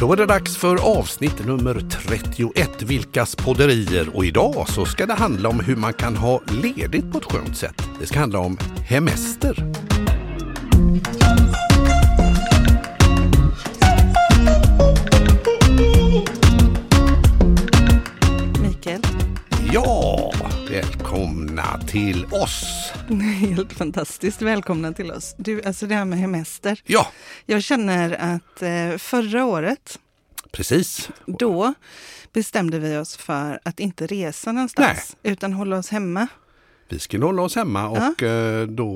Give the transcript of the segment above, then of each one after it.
Då är det dags för avsnitt nummer 31, Vilkas podderier. Och idag så ska det handla om hur man kan ha ledigt på ett skönt sätt. Det ska handla om hemester. Till oss. helt fantastiskt. Välkomna till oss. Du, alltså det här med hemester. Ja, Jag känner att eh, förra året, precis. då bestämde vi oss för att inte resa någonstans, utan hålla oss hemma. Vi skulle hålla oss hemma och eh, då...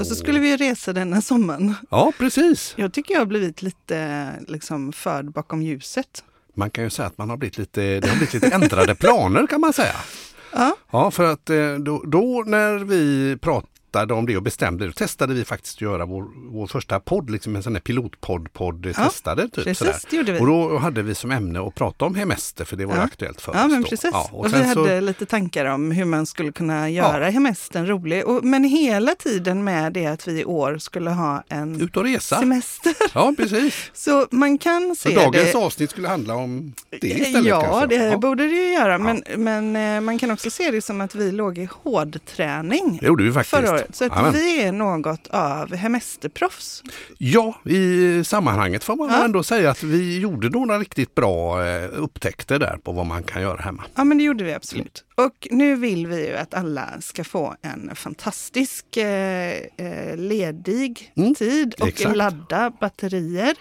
Och så skulle vi resa denna sommaren. Ja, precis. Jag tycker jag har blivit lite liksom, förd bakom ljuset. Man kan ju säga att man har blivit lite, det har blivit lite ändrade planer kan man säga. Ja, Ja, för att eh, då, då när vi pratade om det och bestämde det, då testade vi faktiskt att göra vår, vår första podd, liksom en sån här pilotpodd, podd Ja, testade. Typ, precis, sådär. det gjorde vi. Och då hade vi som ämne att prata om hemester, för det var Ja. aktuellt för ja oss. men då. precis. Ja, och vi sen hade så, lite tankar om hur man skulle kunna göra hemestern rolig. Och, men hela tiden med det att vi i år skulle ha en ut och resa. semester. Ja, precis. Så man kan Så se dagens det. avsnitt skulle handla om det istället Ja, kanske. det Ja. borde det ju göra. Men, men eh, man kan också se det som att vi låg i hårdträning Det gjorde vi faktiskt. förra året. Så att vi är något av hemesterproffs. Ja, i sammanhanget får man Ja. ändå säga att vi gjorde några riktigt bra eh, upptäckter där på vad man kan göra hemma. Ja, men det gjorde vi absolut. Och nu vill vi ju att alla ska få en fantastisk eh, eh, ledig Mm, tid och exakt. ladda batterier.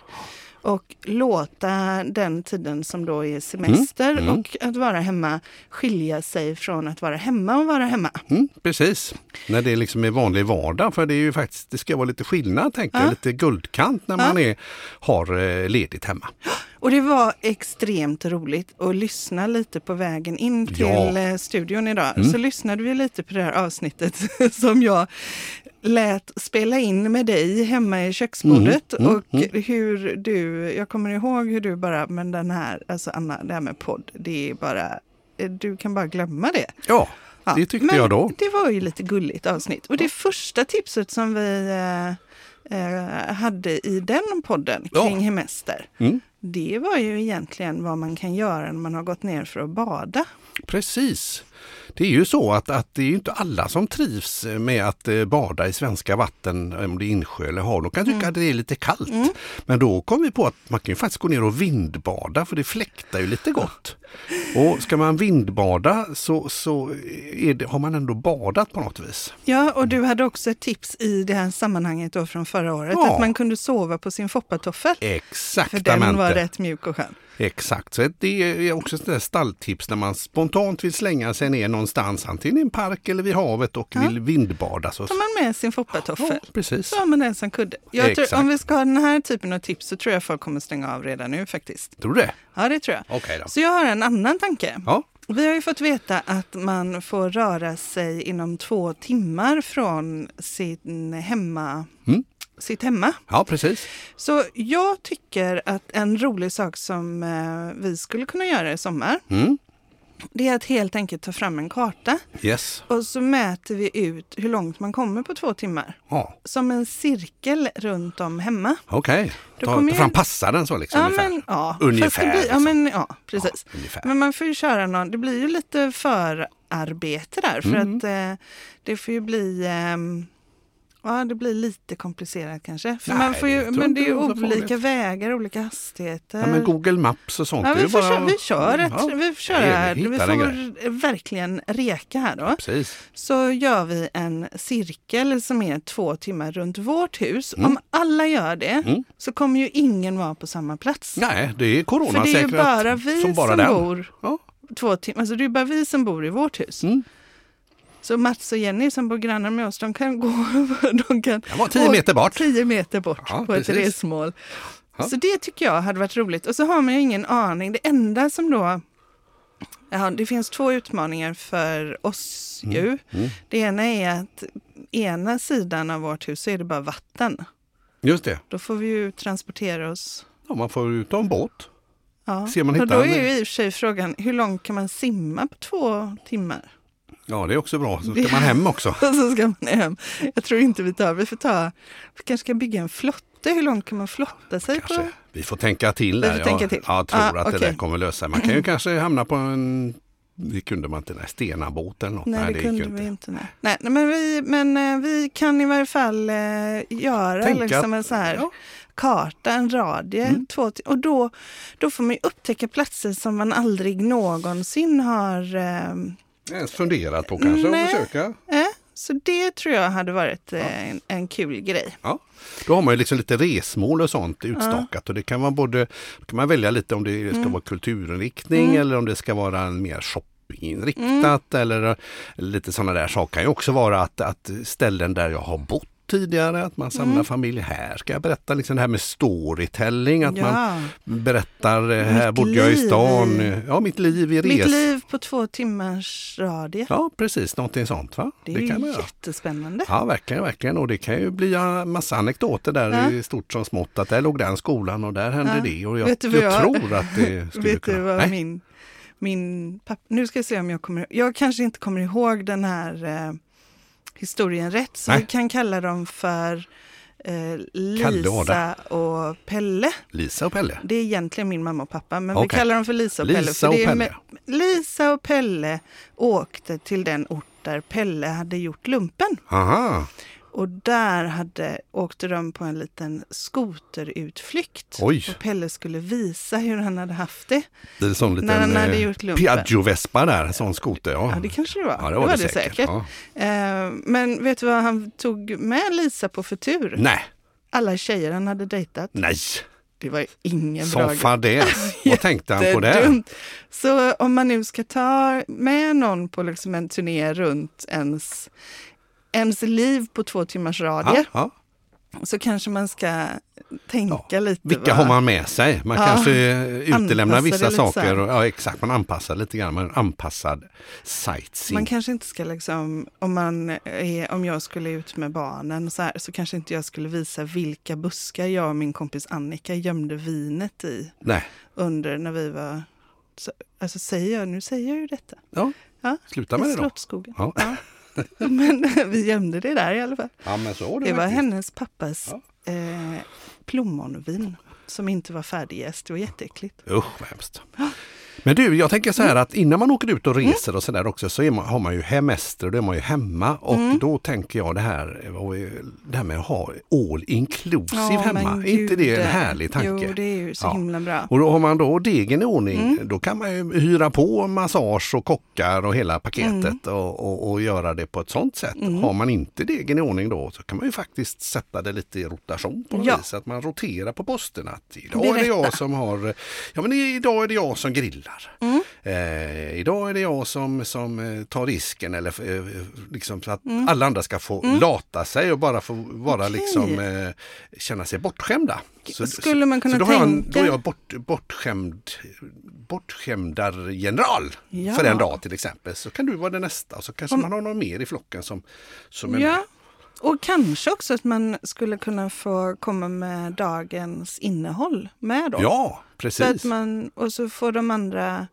Och låta den tiden som då är semester Mm, mm. och att vara hemma skilja sig från att vara hemma och vara hemma. Mm, precis, när det liksom är vanlig vardag. För det är ju faktiskt, det ska vara lite skillnad, tänker jag, Ja. lite guldkant när Ja. man är, har eh, ledigt hemma. Och det var extremt roligt att lyssna lite på vägen in till Ja. eh, studion idag. Mm. Så lyssnade vi lite på det här avsnittet som jag lät spela in med dig hemma i köksbordet. Mm, mm, och hur du, jag kommer ihåg hur du bara, men den här, alltså Anna, det här med podd, det är bara, eh, du kan bara glömma det. Ja, Ja, det tyckte jag då. Det var ju lite gulligt avsnitt. Och det första tipset som vi eh, eh, hade i den podden Ja. kring hemester, Mm, det var ju egentligen vad man kan göra när man har gått ner för att bada. precis. Det är ju så att, att det är inte alla som trivs med att eh, bada i svenska vatten, om det är insjö eller hav. De kan tycka Mm. att det är lite kallt. Mm. Men då kom vi på att man kan ju faktiskt gå ner och vindbada för det fläktar ju lite gott. Och ska man vindbada så, så det, har man ändå badat på något vis. Ja, och du hade också ett tips i det här sammanhanget då från förra året, Ja. att man kunde sova på sin foppatoffel. För den var rätt mjuk och skön. Exakt, så det är också ett där stalltips när man spontant vill slänga sig ner någonstans, antingen i en park eller vid havet och Ja. vill vindbada. Så... tar man med sin foppatoffel. Ja, precis. Så har man den som kudde. Tror, om vi ska ha den här typen av tips så tror jag folk kommer stänga av redan nu faktiskt. Tror du det? Ja, det tror jag. Okej då. Så jag har en annan tanke. Ja, Vi har ju fått veta att man får röra sig inom två timmar från sin hemma, Mm. Sitt hemma. ja precis. Så jag tycker att en rolig sak som eh, vi skulle kunna göra i sommar, Mm. det är att helt enkelt ta fram en karta Yes. och så mäter vi ut hur långt man kommer på två timmar. Ja, Som en cirkel runt om hemma. okej. Då Ta, fram passaren så liksom. Ja, ungefär. men, ja, Ungefär, blir, ja, liksom. men, ja, precis. Ja. Men man får ju köra någon, det blir ju lite förarbete där för Mm. att eh, det får ju bli ehm, Ja, det blir lite komplicerat kanske. För Nej, man får ju, men det är så olika vägar, olika hastigheter. Ja, men Google Maps och sånt. Ja, vi, får bara... vi kör ett, Ja, vi Nej, här. vi får verkligen reka här då. Precis. Så gör vi en cirkel som är två timmar runt vårt hus. Mm. Om alla gör det Mm. så kommer ju ingen vara på samma plats. Nej, det är För det är ju coronasäkrat bara vi som som, bara den. bor Ja. två timmar. Alltså det är bara vi som bor i vårt hus. Mm. Så Mats och Jenny som bor grannar med oss, de kan gå de kan var tio meter bort. tio meter bort Ja, på ett precis. resmål. Ja. Så det tycker jag hade varit roligt. Och så har man ju ingen aning. Det enda som då... Ja, det finns två utmaningar för oss ju. Mm. Det ena är att ena sidan av vårt hus så är det bara vatten. Just det. Då får vi ju transportera oss. Ja, man får ut en båt. Ja. Ser man och då är ju i och för sig frågan, hur långt kan man simma på två timmar? Ja, det är också bra. Så ska man hem också. Så ska man hem. Jag tror inte vi tar, vi får ta, vi kanske ska bygga en flotte hur långt kan man flotta sig på? Kanske. Vi får tänka till där. Jag, till. jag tror Ah, att det okej. där kommer lösa sig. Man kan ju kanske hamna på en det kunde man inte, nej, Stenabåt eller något. Nej, det, gick kunde vi inte. Nej. Nej, nej, men, vi, men eh, vi kan i varje fall eh, göra Tänka liksom en så här ja. karta, en radie. Mm. Två, och då, då får man ju upptäcka platser som man aldrig någonsin har... Eh, Ens funderat på kanske Nej. att försöka. eh, så det tror jag hade varit eh, en, en kul grej. Ja. Då har man ju liksom lite resmål och sånt utstakat och det kan vara både, kan man välja lite om det ska Mm. vara kulturinriktning eller om det ska vara en mer shoppinginriktat Mm. eller, lite sådana där saker. kan ju också vara att, att ställen där jag har bott tidigare, att man samlar Mm. familj här. Ska jag berätta liksom det här med storytelling, att man ja. berättar eh, här bodde jag i stan, ja mitt liv i res. Mitt liv på två timmars radie. Ja precis, någonting sånt va? Det är ju kan man göra. jättespännande. Ja, verkligen, verkligen. Och det kan ju bli massa anekdoter där Ja. i stort som smått. Att där låg den skolan och där hände Ja. det. Och jag, Vet du jag, vad jag- tror att det skulle Vet kunna... du vad Nej. min, min pappa... Nu ska jag se om jag kommer Jag kanske inte kommer ihåg den här eh, historien rätt. Så Nej. vi kan kalla dem för eh, och Lisa och Pelle. Lisa och Pelle. Det är egentligen min mamma och pappa, men vi Okej. kallar dem för Lisa och Pelle. Lisa för och Pelle. med- Lisa och Pelle åkte till den ort där Pelle hade gjort lumpen. Aha, Och där hade, åkte de på en liten skoterutflykt. Oj. Och Pelle skulle visa hur han hade haft det. det är en sån liten När han hade eh, gjort lumpen. Piaggio-vespa där, sån skoter. Ja. Ja, det kanske det var. Ja, det var det, säkert. Ja. Eh, men vet du vad han tog med Lisa på för tur? Nej, Alla tjejer han hade dejtat. nej, Det var ingen bra som grej. fadäs. Vad tänkte han på det? Så om man nu ska ta med någon på liksom en turné runt ens, ens liv på två timmars radie Ja, ja. så kanske man ska tänka lite. Vilka va? har man med sig? Man Ja, kanske utelämnar vissa saker. Och, ja, exakt, man anpassar lite grann. Man anpassad sightseeing. Man kanske inte ska liksom, om, man är, om jag skulle ut med barnen så, här, så kanske inte jag skulle visa vilka buskar jag och min kompis Annika gömde vinet i Nej, under när vi var, så, alltså säger jag, nu säger jag ju detta. ja. Ja, sluta med I det då. Slottsskogen. Ja. Ja. Men vi gömde det där i alla fall. Ja, men så det, Det var faktiskt. hennes pappas Ja. eh, plommonvin som inte var färdigjäst. Det var jätteäckligt. Usch vad hemskt. Men du, jag tänker så här att innan man åker ut och reser och så där också så man, har man ju hemester och då är man ju hemma och Mm. då tänker jag det här, det här med att ha all inclusive Ja, hemma. Är inte det en härlig tanke? Jo, det är ju så Ja. himla bra. Och då har man då degen i ordning, Mm. då kan man ju hyra på massage och kockar och hela paketet Mm. och, och, och göra det på ett sånt sätt. Har man inte degen i ordning då så kan man ju faktiskt sätta det lite i rotation på något Ja. vis. Att man roterar på posterna. Att idag är det jag som har, ja men idag är det jag som grillar. Mm. Eh, idag är det jag som, som eh, tar risken eller eh, liksom så att Mm. alla andra ska få lata sig och bara få vara Okej. liksom eh, känna sig bortskämda. Skulle man kunna så då har jag, tänka- då är jag bort, bortskämd, bortskämdargeneral Ja. för en dag till exempel. Så kan du vara den nästa så kanske Om- man har någon mer i flocken som, som är med. Och kanske också att man skulle kunna få komma med dagens innehåll med då. Ja, Så att precis. man, och så får de andra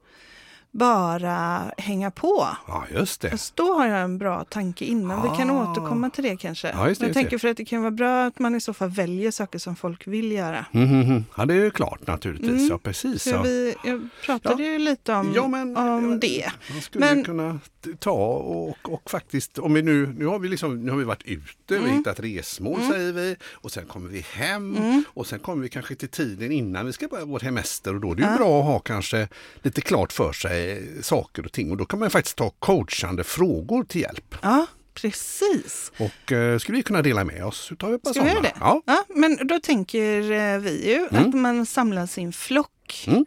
bara hänga på. Ja, just det. Fast då har jag en bra tanke innan. Vi kan Ah. återkomma till det kanske. Ja, just det, jag just tänker det. för att det kan vara bra att man i så fall väljer saker som folk vill göra. Mm, mm, mm. Ja, det är ju klart naturligtvis. Mm. Ja, precis. Så Ja. vi, jag pratade ju lite om, Ja, men- om det. Man skulle Men- kunna ta och, och faktiskt, om vi nu, nu har vi liksom, nu har vi varit ute, vi Mm. har hittat resmål säger vi och sen kommer vi hem och sen kommer vi kanske till tiden innan vi ska börja vår hemester och då är det ju Ja. bra att ha kanske lite klart för sig saker och ting och då kan man faktiskt ta coachande frågor till hjälp. Ja, precis. Och eh, skulle vi kunna dela med oss utav ett par sådana? det? Ja. Ja, men då tänker eh, vi ju Mm. att man samlar sin flock. Mm.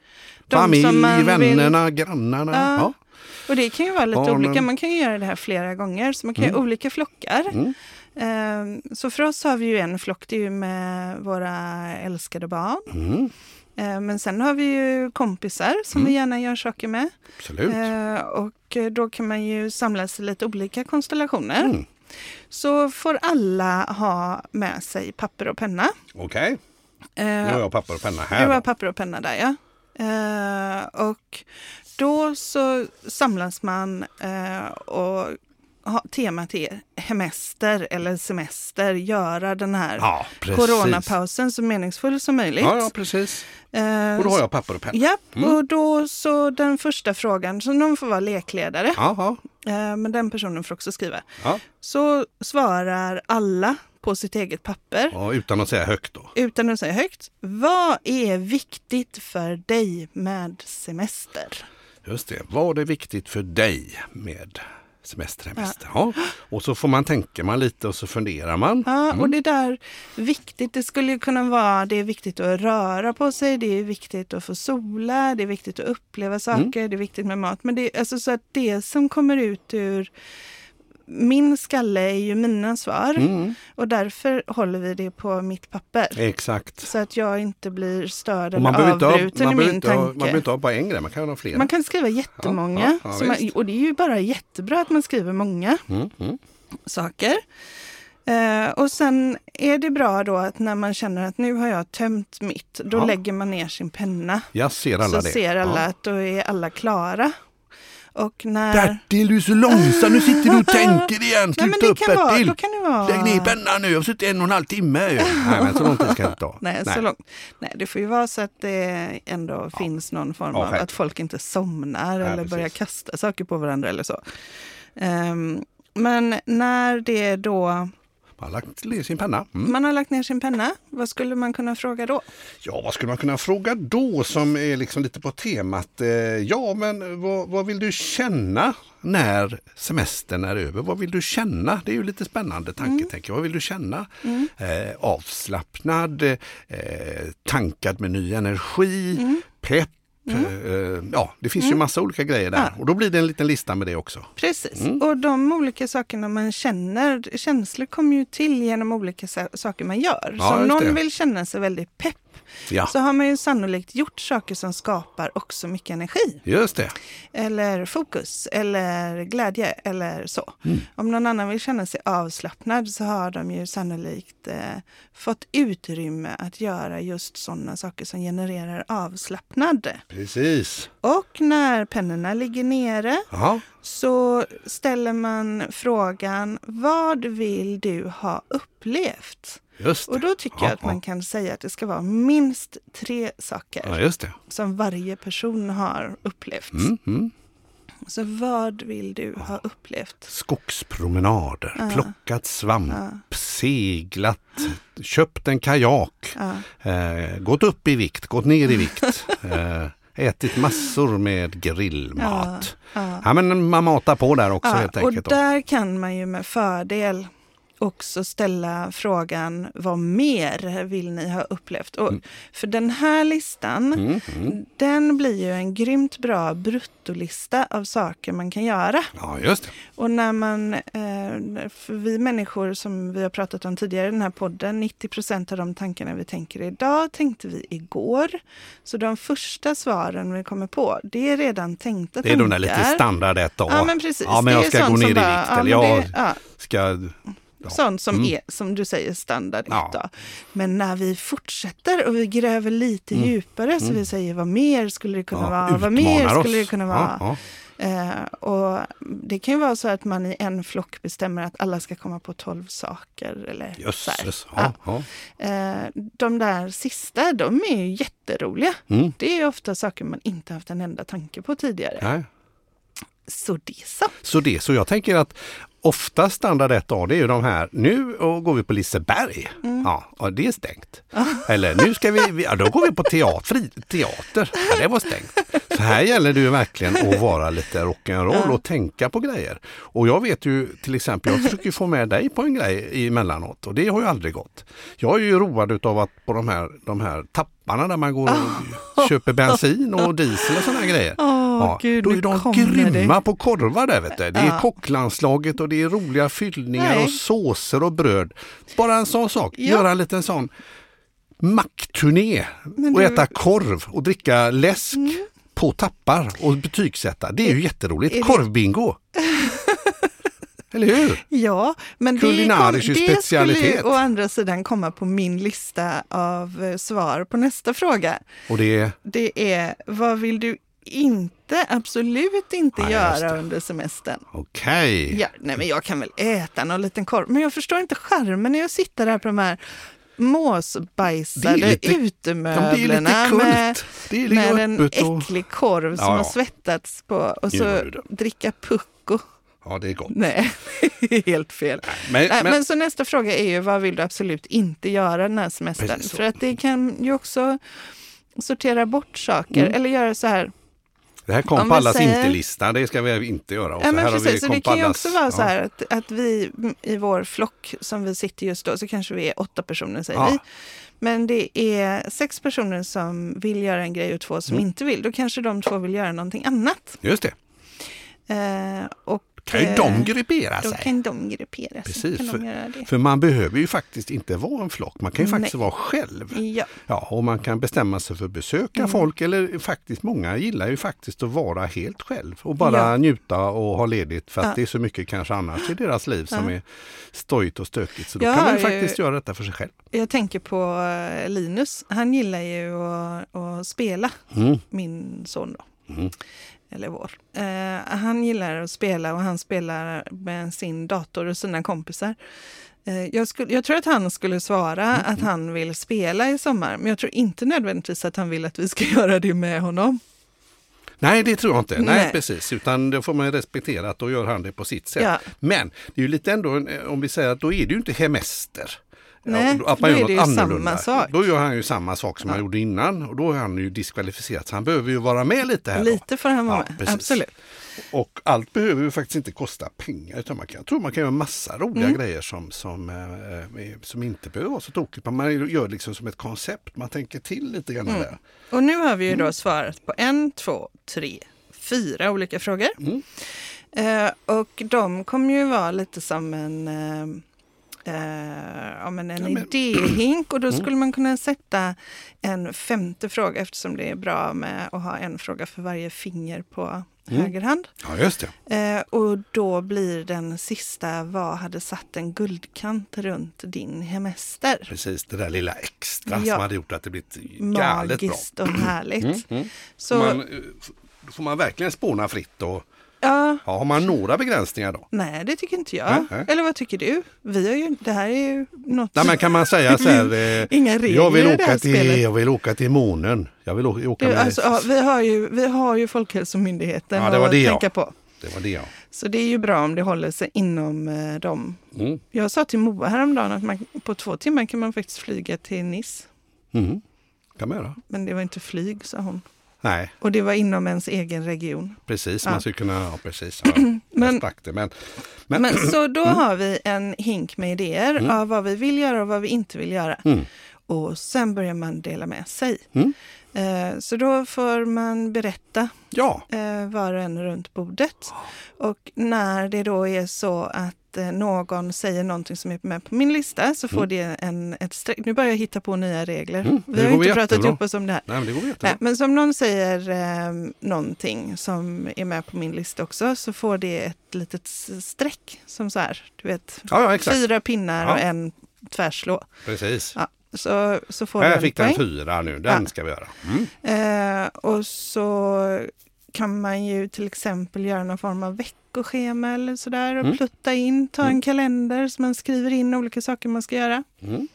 Familj, som man vill- vännerna, grannarna. Ja. Ja. Och det kan ju vara lite Barnen. olika. Man kan ju göra det här flera gånger. Så man kan Mm. göra olika flockar. Mm. Eh, Så för oss har vi ju en flock, det är ju med våra älskade barn. Mm. Eh, Men sen har vi ju kompisar som Mm. vi gärna gör saker med. Absolut. Eh, Och då kan man ju samlas i lite olika konstellationer. Mm. Så får alla ha med sig papper och penna. Okej, Eh, nu har jag papper och penna Du här. har då. papper och penna där ja. Och då så samlas man och ha, temat är hemester eller semester, göra den här Ja, coronapausen så meningsfull som möjligt. Ja, ja, precis. Eh, Och då har jag papper och penna. Ja, Mm. och då så den första frågan, så någon får vara lekledare, eh, men den personen får också skriva. ja. Så svarar alla på sitt eget papper ja, utan att säga högt då. utan att säga högt. Vad är viktigt för dig med semester? Just det. Vad är viktigt för dig med semester, hemester? Ja. Och så får man tänka man lite och så funderar man. Ja, Mm. och det där viktigt, det skulle kunna vara, det är viktigt att röra på sig, det är viktigt att få sola, det är viktigt att uppleva saker, det är viktigt med mat. Men det, är alltså så att det som kommer ut ur min skalle är ju mina svar Mm. och därför håller vi det på mitt papper. Exakt. Så att jag inte blir störd eller ha, avbruten man i min inte ha, man tanke. behöver inte ha bara en grej, man kan ha flera. Man kan skriva jättemånga. Ja, ja, ja, man, och det är ju bara jättebra att man skriver många Mm, mm. saker. Eh, och sen är det bra då att när man känner att nu har jag tömt mitt, då Ja. lägger man ner sin penna. Jag ser alla så det. ser alla Ja. att då är alla klara. Och när... Bertil, du är så långsam. Nu sitter du och tänker igen. Nej, men Sluta det upp kan vara, Bertil. då kan det vara... Lägg ner pennan nu. Jag har suttit en och en halv timme. ju. Nej, men så lång tid ska jag inte ta. Nej, så långt. Nej, det får ju vara så att det ändå finns någon form Ja, av att folk inte somnar eller precis. börjar kasta saker på varandra eller så. Ehm, men när det då, Man har lagt ner sin penna. Mm. man har lagt ner sin penna, vad skulle man kunna fråga då? Ja, vad skulle man kunna fråga då som är liksom lite på temat? Eh, ja, men vad, vad vill du känna när semestern är över? Vad vill du känna? Det är ju lite spännande tanke, tänker jag. Vad vill du känna? Eh, avslappnad, eh, tankad med ny energi, pepp. Eh, ja, det finns ju massa olika grejer där. Ja. Och då blir det en liten lista med det också. Precis, Mm. och de olika sakerna man känner, känslor kommer ju till genom olika sa- saker man gör. Ja, så om någon det. vill känna sig väldigt pepp Ja, så har man ju sannolikt gjort saker som skapar också mycket energi. just det. eller fokus eller glädje eller så. Mm. Om någon annan vill känna sig avslappnad så har de ju sannolikt eh, fått utrymme att göra just sådana saker som genererar avslappnad. Precis. Och när pennorna ligger nere Ja, så ställer man frågan vad vill du ha upplevt? Och då tycker Ja, jag att man ja. kan säga att det ska vara minst tre saker Ja, som varje person har upplevt. Mm, mm. Så vad vill du ha upplevt? Skogspromenader, Ja. plockat svamp, Ja. seglat, köpt en kajak, Ja. eh, gått upp i vikt, gått ner i vikt, eh, ätit massor med grillmat. Ja. Ja. men man matar på där också Ja, helt och enkelt. då. där kan man ju med fördel också ställa frågan vad mer vill ni ha upplevt? Och För den här listan, Mm, mm. den blir ju en grymt bra bruttolista av saker man kan göra. Ja, just det. Och när man, eh, för vi människor som vi har pratat om tidigare i den här podden, 90 procent av de tankarna vi tänker idag tänkte vi igår. Så de första svaren vi kommer på, det är redan tänkta Det är de där lite tankar. standard ett Ja men precis. Ja, men jag ska gå ner som i bara- vikt ja, eller jag det- ja, ska... Ja. Sånt som Mm. är, som du säger, standard Ja. Men när vi fortsätter och vi gräver lite Mm. djupare så vi säger vad mer skulle det kunna Ja, vara? Vad mer utmanar skulle det oss. kunna vara? Eh, och det kan ju vara så att man i en flock bestämmer att alla ska komma på tolv saker. Eller. Jösses. Ja, ja. Eh, de där sista, de är ju jätteroliga. Mm. Det är ofta saker man inte haft en enda tanke på tidigare. Nej. Så det så. Så det, så jag tänker att ofta standard 1A det är ju de här, nu och går vi på Liseberg. Mm. Ja, och det är stängt. Eller nu ska vi, ja, då går vi på teater, teater. Ja, det var stängt. Så här gäller det ju verkligen att vara lite rock'n'roll och tänka på grejer. Och jag vet ju till exempel, jag försöker få med dig på en grej emellanåt och det har ju aldrig gått. Jag är ju road utav att på de här, de här tapparna där man går och köper bensin och diesel och sådana grejer. Gud, då är de kommer det. grymma på korvar där vet du. Det är Ja. kocklandslaget och det är roliga fyllningar Nej. och såser och bröd. Bara en sån sak, Ja. göra en liten sån mackturné och du- Mm. äta korv och dricka läsk på tappar och betygsätta. Det är ju jätteroligt. är det- Korvbingo! Eller hur? Ja, men det, Kulinarisk kom, det skulle specialitet. ju å andra sidan komma på min lista av eh, svar på nästa fråga. Och det är, Det är vad vill du inte, absolut inte just göra under semestern. Okej. Ja, nej men jag kan väl äta någon liten korv, men jag förstår inte charmen i att sitta där på de här måsbajsade lite- utemöblerna med, en öppet och... äcklig korv som Ja, ja. har svettats på och så dricka pucko. Ja, det är gott. Nej, helt fel. Men, Nej, men, men så nästa fråga är ju vad vill du absolut inte göra den här semestern? För att det kan ju också sortera bort saker Mm. eller göra så här. Det här kom om på allas säger- inte-lista, det ska vi inte göra. Och Ja, så men här precis, så det kan ju också vara så ja. här att, att vi i vår flock som vi sitter just då så kanske vi är åtta personer säger Ja. vi. Men det är sex personer som vill göra en grej och två som Mm. inte vill. Då kanske de två vill göra någonting annat. Just det, Eh, och, kan ju eh, de gruppera Då sig. kan de gruppera sig. Precis, för- de det. För man behöver ju faktiskt inte vara en flock, man kan ju faktiskt Nej. vara själv. Ja, Ja, och man kan bestämma sig för att besöka Mm. folk eller faktiskt många gillar ju faktiskt att vara helt själv och bara Ja. njuta och ha ledigt för att Ja. det är så mycket kanske annars i deras liv som är stojigt och stökigt. Så då kan man ju har ju- faktiskt göra detta för sig själv. jag tänker på eh, Linus. Han gillar ju att, att spela, Mm. min son då. Mm. Eller vår. Eh, han gillar att spela och han spelar med sin dator och sina kompisar. Eh, jag, skulle, jag tror att han skulle svara Mm. att han vill spela i sommar, men jag tror inte nödvändigtvis att han vill att vi ska göra det med honom. Nej, det tror jag inte. Nej, Nej. precis. Utan då får man respektera att då gör han det på sitt sätt. Ja. Men det är ju lite ändå, en- om vi säger att då är det ju inte hemester. Nej, man då gör är det ju samma annorlunda. sak. Då gör han ju samma sak som Ja. han gjorde innan och då är han ju diskvalificerad. Så han behöver ju vara med lite här. då. Lite får han vara Ja, med, precis. absolut. Och allt behöver ju faktiskt inte kosta pengar. Utan man kan, jag tror man kan göra massa roliga Mm. grejer som, som, eh, eh, som inte behöver vara så tokigt. Men man gör liksom som ett koncept. Man tänker till lite grann Mm. där. Och nu har vi ju Mm. då svarat på en, två, tre, fyra olika frågor. Mm. Eh, och de kommer ju vara lite som en, eh, ja, men en Ja, men- idéhink och då Mm. skulle man kunna sätta en femte fråga eftersom det är bra med att ha en fråga för varje finger på Mm. höger hand. Ja, just det. Eh, och då blir den sista, vad hade satt en guldkant runt din hemester? Precis, det där lilla extra Ja. som hade gjort att det blivit galet bra. Magiskt och härligt. Mm, mm. Så, Man, eh, får man verkligen spåna fritt. Och, ja, ja, har man några begränsningar då? nej det tycker inte jag. Nej, nej. Eller vad tycker du? Vi har ju, det här är ju något... Nej, men kan man säga så här. Eh, Inga regler jag, vill i det här åka till, spelet. jag vill åka till månen. Jag vill åka, åka Du, med... alltså, ja, vi, har ju, vi har ju Folkhälsomyndigheten Ja, det var att det, ja. tänka på. Det var det ja. Så det är ju bra om det håller sig inom eh, dem. Mm. Jag sa till Moa häromdagen att man, på två timmar kan man faktiskt flyga till Nice. Mm. kan man göra. Men det var inte flyg, sa hon. Nej, Och det var inom ens egen region. precis. Ja. Man skulle kunna, ja precis. Ja, Men- men, det. Men, men, Men, så då har vi en hink med idéer Mm. av vad vi vill göra och vad vi inte vill göra. Mm. Och sen börjar man dela med sig. Mm. Eh, så då får man berätta ja, eh, var och en runt bordet. Och när det då är så att någon säger någonting som är med på min lista så får Mm. det en, ett streck. Nu börjar jag hitta på nya regler. Mm, vi har inte pratat ihop oss om det här. nej, men det går jättebra. Nej, men som någon säger eh, någonting som är med på min lista också så får det ett litet streck som så här, du vet, Ja, ja, fyra pinnar Ja. och en tvärslå. Precis. Så, så får en fick den fyra nu. Den ska vi göra. Mm. Eh, och så kan man ju till exempel göra någon form av veckoschema eller sådär och Mm. plutta in, ta en Mm. kalender så man skriver in olika saker man ska göra. Mm.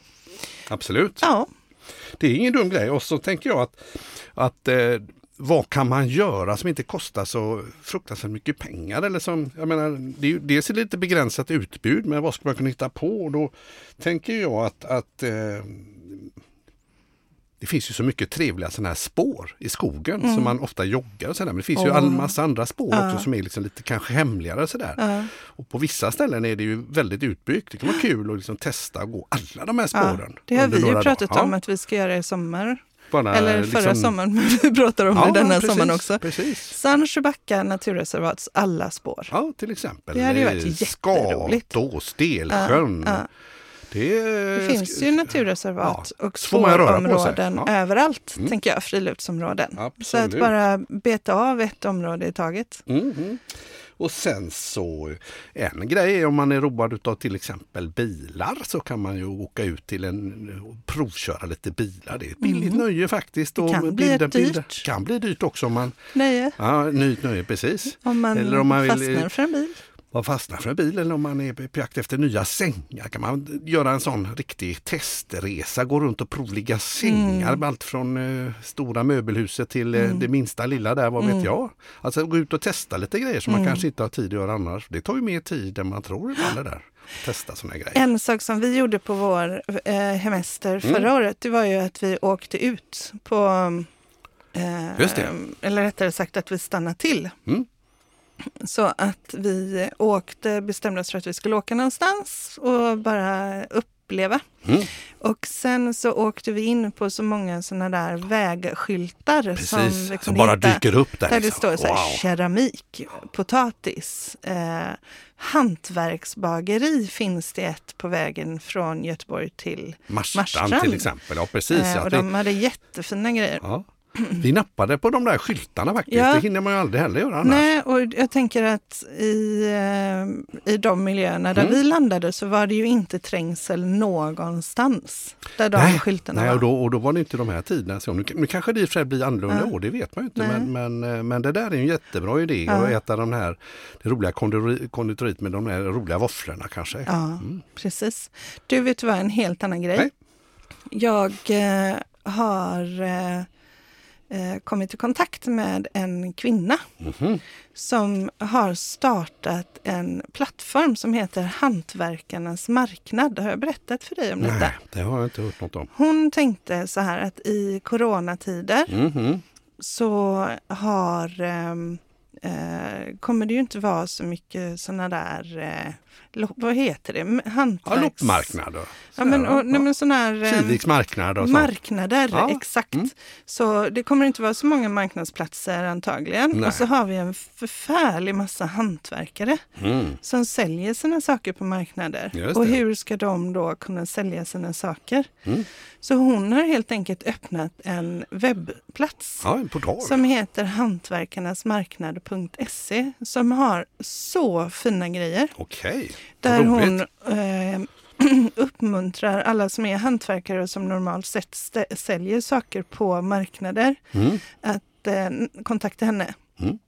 Absolut. Ja, Det är ingen dum grej. Och så tänker jag att, att eh, vad kan man göra som inte kostar så fruktansvärt mycket pengar? Eller som, jag menar, det är ju dels ett lite begränsat utbud, men vad ska man kunna hitta på? Och då tänker jag att, att eh, det finns ju så mycket trevliga sådana här spår i skogen Mm. som man ofta joggar och sådär. Men det finns ju Åh. en massa andra spår Ja. också som är liksom lite kanske hemligare sådär. ja, Och på vissa ställen är det ju väldigt utbyggt. Det kan vara kul att liksom testa att gå alla de här ja. spåren. Det har vi ju pratat dagar. om Ja, att vi ska göra i sommar. bara Eller förra liksom- sommaren, men vi pratar om Ja, det denna precis, sommaren också. Precis. Sandsjöbacka naturreservats alla spår. Ja, till exempel. Det hade ju varit jätteroligt. Skatå, Stelsjön. Ja, Det, Det finns ju naturreservat och på sig. spårområden Ja. överallt, Mm. tänker jag, friluftsområden. Så att Absolut. bara beta av ett område i taget. Mm, mm. Och sen så en grej är om man är road av till exempel bilar så kan man ju åka ut till en och provköra lite bilar. Det är ett billigt nöje faktiskt. Mm. Det kan och bli bilder. dyrt. kan bli dyrt också om man, Nöje. ja, nytt nöje precis. Om man, Eller om man vill- fastnar för en bil. Vad fastnar för en bil eller om man är på jakt efter nya sängar kan man göra en sån riktig testresa, gå runt och provligga sängar, Mm. allt från eh, stora möbelhuset till eh, det minsta lilla där, vad vet Mm. jag. Alltså gå ut och testa lite grejer som man kanske inte har tid att göra annars. Det tar ju mer tid än man tror ibland det där. Testa såna grejer. En sak som vi gjorde på vår eh, hemester förra Mm. året, det var ju att vi åkte ut på, eh, eller rättare sagt att vi stannade till. Mm. Så att vi åkte, bestämde oss för att vi skulle åka någonstans och bara uppleva. Mm. Och sen så åkte vi in på så många sådana där vägskyltar som, Precis, det som kunde bara heta- dyker upp där. där det liksom. står så här, Wow. keramik, potatis, eh, hantverksbageri finns det ett på vägen från Göteborg till Marstrand Marstrand. till exempel, ja precis. eh, och det- de hade jättefina grejer. ja. Vi nappade på de där skyltarna faktiskt. Ja. Det hinner man ju aldrig heller göra annars. Nej, och jag tänker att i, eh, i de miljöerna där Mm. vi landade så var det ju inte trängsel någonstans där de Nej, skyltarna Nej, var. och då, och då var det inte de här tiderna. Så nu, nu kanske det i och för sig blir annorlunda Ja. år, det vet man ju inte. Men, men, eh, men det där är en jättebra idé Ja. att äta de här, det roliga konditori- konditoriet med de här roliga våfflorna kanske. Ja, precis. Du, vet vad, en helt annan grej. Nej. Jag eh, har eh, eh, kommit i kontakt med en kvinna Mhm. som har startat en plattform som heter Hantverkarnas marknad. Har jag berättat för dig om detta? Nej, det har jag inte hört något om. Hon tänkte så här att i coronatider Mhm. så har, ehm, eh, kommer det ju inte vara så mycket sådana där, eh, vad heter det, M- Ja, hantverks... loppmarknader. Ja, men, och, nej, men sådana här... ehm, Kiviks marknad och sånt. Marknader, Ja, exakt. mm. Så det kommer inte vara så många marknadsplatser antagligen. Nej. Och så har vi en förfärlig massa hantverkare Mm. som säljer sina saker på marknader. Och hur ska de då kunna sälja sina saker? Mm. Så hon har helt enkelt öppnat en webbplats Ja, en som heter hantverkarnasmarknad.se som har så fina grejer. Okej, Där vad hon roligt. eh, uppmuntrar alla som är hantverkare och som normalt sett säljer saker på marknader Mm. att eh, kontakta henne. Mm.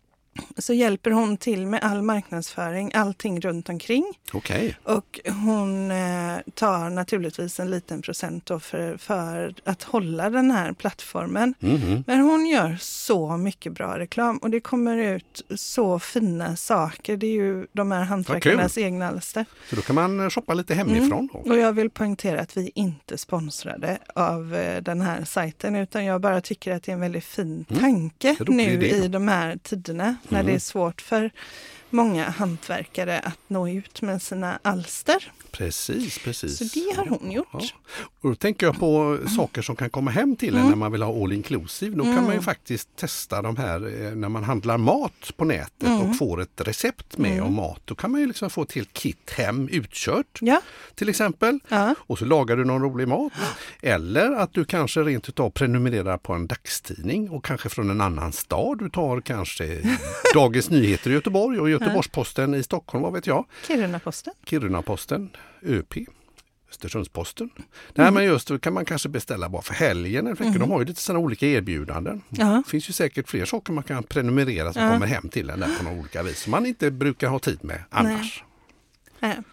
Så hjälper hon till med all marknadsföring, allting runt omkring. Okej, Och hon eh, tar naturligtvis en liten procent för, för att hålla den här plattformen. Mhm. Men hon gör så mycket bra reklam och det kommer ut så fina saker. Det är ju de här hantverkarnas egna alster. så då kan man shoppa lite hemifrån då. Och jag vill poängtera att vi inte sponsrade av eh, den här sajten utan jag bara tycker att det är en väldigt fin tanke Mm. nu i de här tiderna när Mm. det är svårt för många hantverkare att nå ut med sina alster. Precis, precis. Så det har hon gjort. Ja. Och då tänker jag på saker som kan komma hem till en Mm. när man vill ha all inclusive. Då kan man ju faktiskt testa de här eh, när man handlar mat på nätet Mm. och får ett recept med om mat. Då kan man ju liksom få ett helt kit hem utkört Ja, till exempel. ja. Och så lagar du någon rolig mat. Eller att du kanske rent utav prenumererar på en dagstidning och kanske från en annan stad. Du tar kanske Dagens Nyheter i Göteborg och Göteborgs-Posten i Stockholm, vad vet jag. Kiruna-Posten. Kiruna-Posten, ÖP, Östersunds-Posten. Nej men just då kan man kanske beställa bara för helgen. eller veckan. De har ju lite sådana olika erbjudanden. Det finns ju säkert fler saker man kan prenumerera som kommer hem till en där på några olika vis som man inte brukar ha tid med annars. Nej.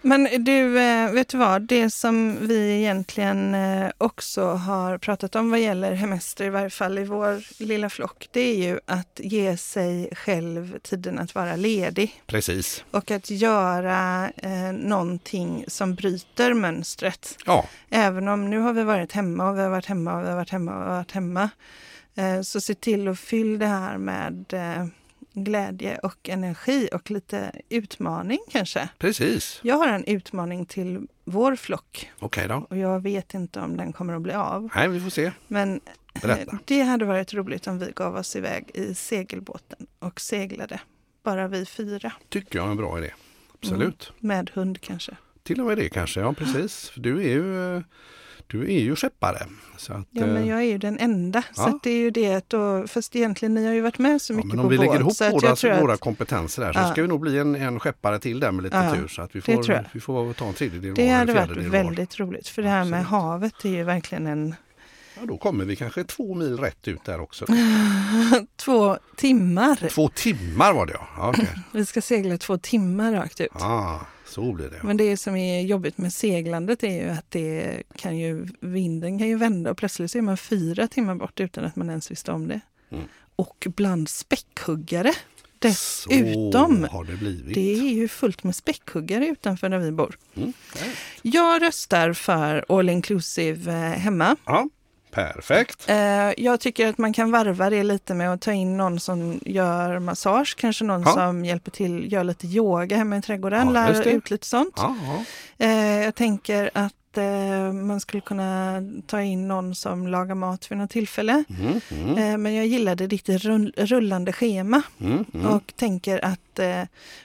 Men du, eh, vet du vad? Det som vi egentligen eh, också har pratat om vad gäller hemester, i varje fall i vår lilla flock, det är ju att ge sig själv tiden att vara ledig Precis. och att göra eh, någonting som bryter mönstret. Ja, Även om nu har vi varit hemma och vi har varit hemma och vi har varit hemma och vi har varit hemma. Eh, så se till att fylla det här med eh, glädje och energi och lite utmaning kanske. precis. Jag har en utmaning till vår flock Okej då. och jag vet inte om den kommer att bli av. Nej, vi får se. Men Berätta. eh, det hade varit roligt om vi gav oss iväg i segelbåten och seglade. Bara vi fyra, Tycker jag är en bra idé. Absolut. med hund kanske. Till och med det kanske, ja precis. Du är ju, Du är ju skeppare. Så att, Ja, men eh, jag är ju den enda. Så ja. att det är ju det då, fast egentligen ni har ju varit med så ja, mycket men på om vi lägger ihop så att våra, jag tror våra att kompetenser där så Ja. ska vi nog bli en, en skeppare till där med lite Ja, tur. Så att vi det får, vi får ta en tredjedel det var, en hade varit var. väldigt roligt. För det här med Absolut. havet är ju verkligen en Ja, då kommer vi kanske två mil rätt ut där också. två timmar. Två timmar var det ja. ja okej. Vi ska segla två timmar rakt ut. ah, så blir det. Men det som är jobbigt med seglandet är ju att det kan ju, vinden kan ju vända och plötsligt så är man fyra timmar bort utan att man ens visste om det. Mm. Och bland späckhuggare dessutom. Så har det blivit. Det är ju fullt med späckhuggare utanför där vi bor. Mm. Jag röstar för all inclusive eh, hemma. Ja, perfekt. Eh, Jag tycker att man kan varva det lite med att ta in någon som gör massage, kanske någon Ja. som hjälper till, gör lite yoga hemma i trädgården, Ja, lär ut lite sånt. Ja, ja. Eh, Jag tänker att eh, man skulle kunna ta in någon som lagar mat vid något tillfälle. Mm, mm, Eh, Men jag gillade ditt rull- rullande schema mm, mm. och tänker att eh,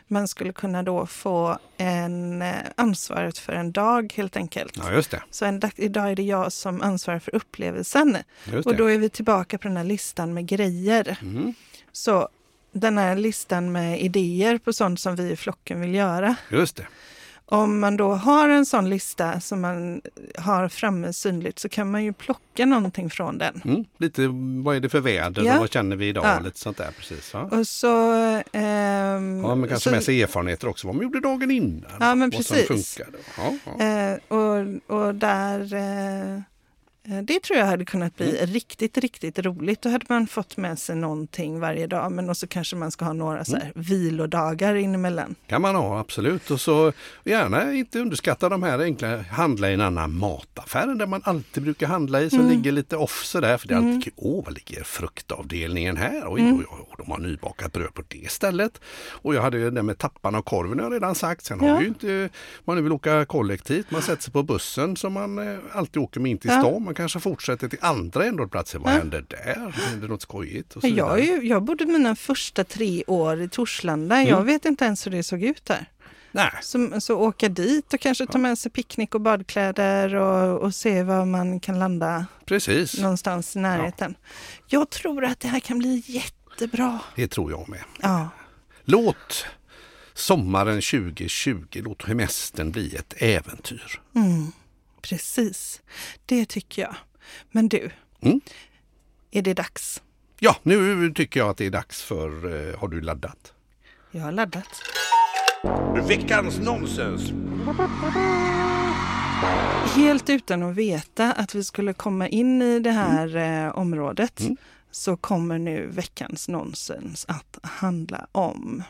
man skulle kunna då få en eh, ansvaret för en dag helt enkelt. Ja, just det. Så en dag, idag är det jag som ansvarar för upplevelsen. Och då är vi tillbaka på den här listan med grejer. Mm, Så den här listan med idéer på sånt som vi i flocken vill göra. just det. Om man då har en sån lista som man har framme synligt så kan man ju plocka någonting från den. Mm. Lite vad är det för väder Ja. och vad känner vi idag? Ja. Lite sånt där precis. Ja. Och så... ehm, Ja, men kanske så med sig erfarenheter också. Vad man gjorde dagen innan. Ja, men precis. som funkade. Ja, ja. eh, och, och där... Eh, det tror jag hade kunnat bli Mm. riktigt, riktigt roligt. Då hade man fått med sig någonting varje dag. Men också kanske man ska ha några så Mm. här vilodagar inemellan. kan man ha, absolut. Och så gärna inte underskatta de här enkla handla i en annan mataffär där man alltid brukar handla i som Mm. ligger lite off sådär. För det är alltid kul. Åh, vad ligger fruktavdelningen här? Oj, Mm. oj, oj, de har nybakat bröd på det stället. Och jag hade ju det med tapparna och korven jag redan sagt. Sen Ja. har ju inte, man vill åka kollektivt, man sätter sig på bussen som man eh, alltid åker med in till Ja. stan. Man kanske fortsätter till andra ändhållplatser. Vad Ja. händer där? Händer något skojigt? Och så Jag, ju, jag bodde mina första tre år i Torslanda. Mm. Jag vet inte ens hur det såg ut där. Nej, Så, så åka dit och kanske ta med sig picknick och badkläder och, och se var man kan landa precis. någonstans i närheten. Jag tror att det här kan bli jättebra. Det tror jag med. Ja, Låt sommaren 2020, låt hemestern bli ett äventyr. mm, precis. Det tycker jag. Men du, Mm. är det dags? Ja, nu tycker jag att det är dags för, eh, har du laddat? Jag har laddat. Veckans nonsens. Helt utan att veta att vi skulle komma in i det här eh, området Mm. så kommer nu veckans nonsens att handla om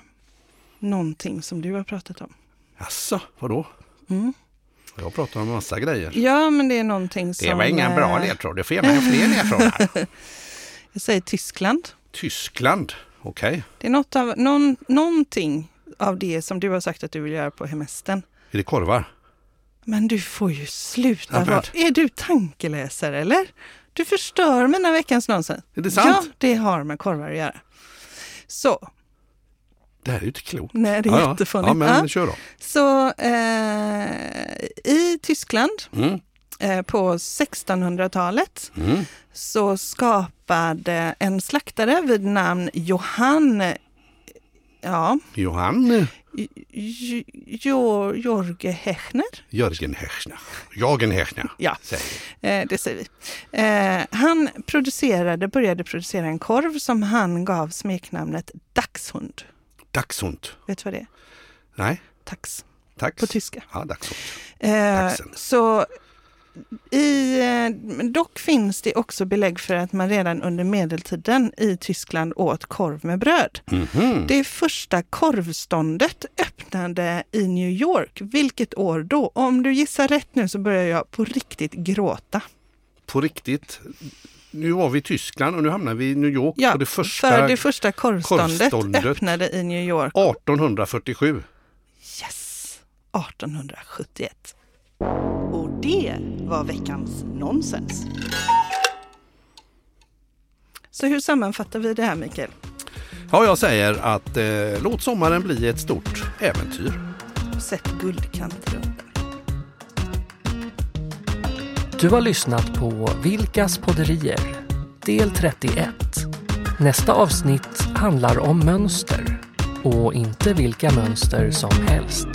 någonting som du har pratat om. Jaså, vadå? Mm. Jag pratar om massa grejer. Ja, men det är någonting som... Det var ingen bra eh, ledtråd, du får ge mig fler ledtrådar. Jag säger Tyskland. Tyskland, okej. Det är något av, någon, någonting av det som du har sagt att du vill göra på hemestern. Är det korvar? Men du får ju sluta Ja. Är du tankeläsare eller? Du förstör mina veckans nonsens. Är det sant? Ja, det har med korvar att göra. Så, Det här är ju inte klokt. nej det är Ja, jättefånigt. Ja, men kör då. Så eh, i Tyskland Mm. eh, på 1600-talet Mm. så skapade en slaktare vid namn Johann Ja, Johan J- Jo- Jorge Hechner. Jörgen Hechner. Jörgen Hechner, Ja, säger eh, det säger vi. Eh, han producerade, började producera en korv som han gav smeknamnet Dachshund. Dachshund. Vet du vad det är? Nej, Tax tack. på tyska. Ja, dachshund. Eh, så i, eh, dock finns det också belägg för att man redan under medeltiden i Tyskland åt korv med bröd. Mhm. Det första korvståndet öppnade i New York. Vilket år då? Om du gissar rätt nu så börjar jag på riktigt gråta. På riktigt. Nu var vi i Tyskland och nu hamnar vi i New York. Ja, och det första För det första korvståndet, korvståndet. öppnade i New York 1847. yes, 1871. Och det var veckans nonsens. Så hur sammanfattar vi det här Mikael? Ja, jag säger att eh, låt sommaren bli ett stort äventyr. Sätt guldkant runt. Du har lyssnat på Vilkas podderier, del 31. Nästa avsnitt handlar om mönster och inte vilka mönster som helst.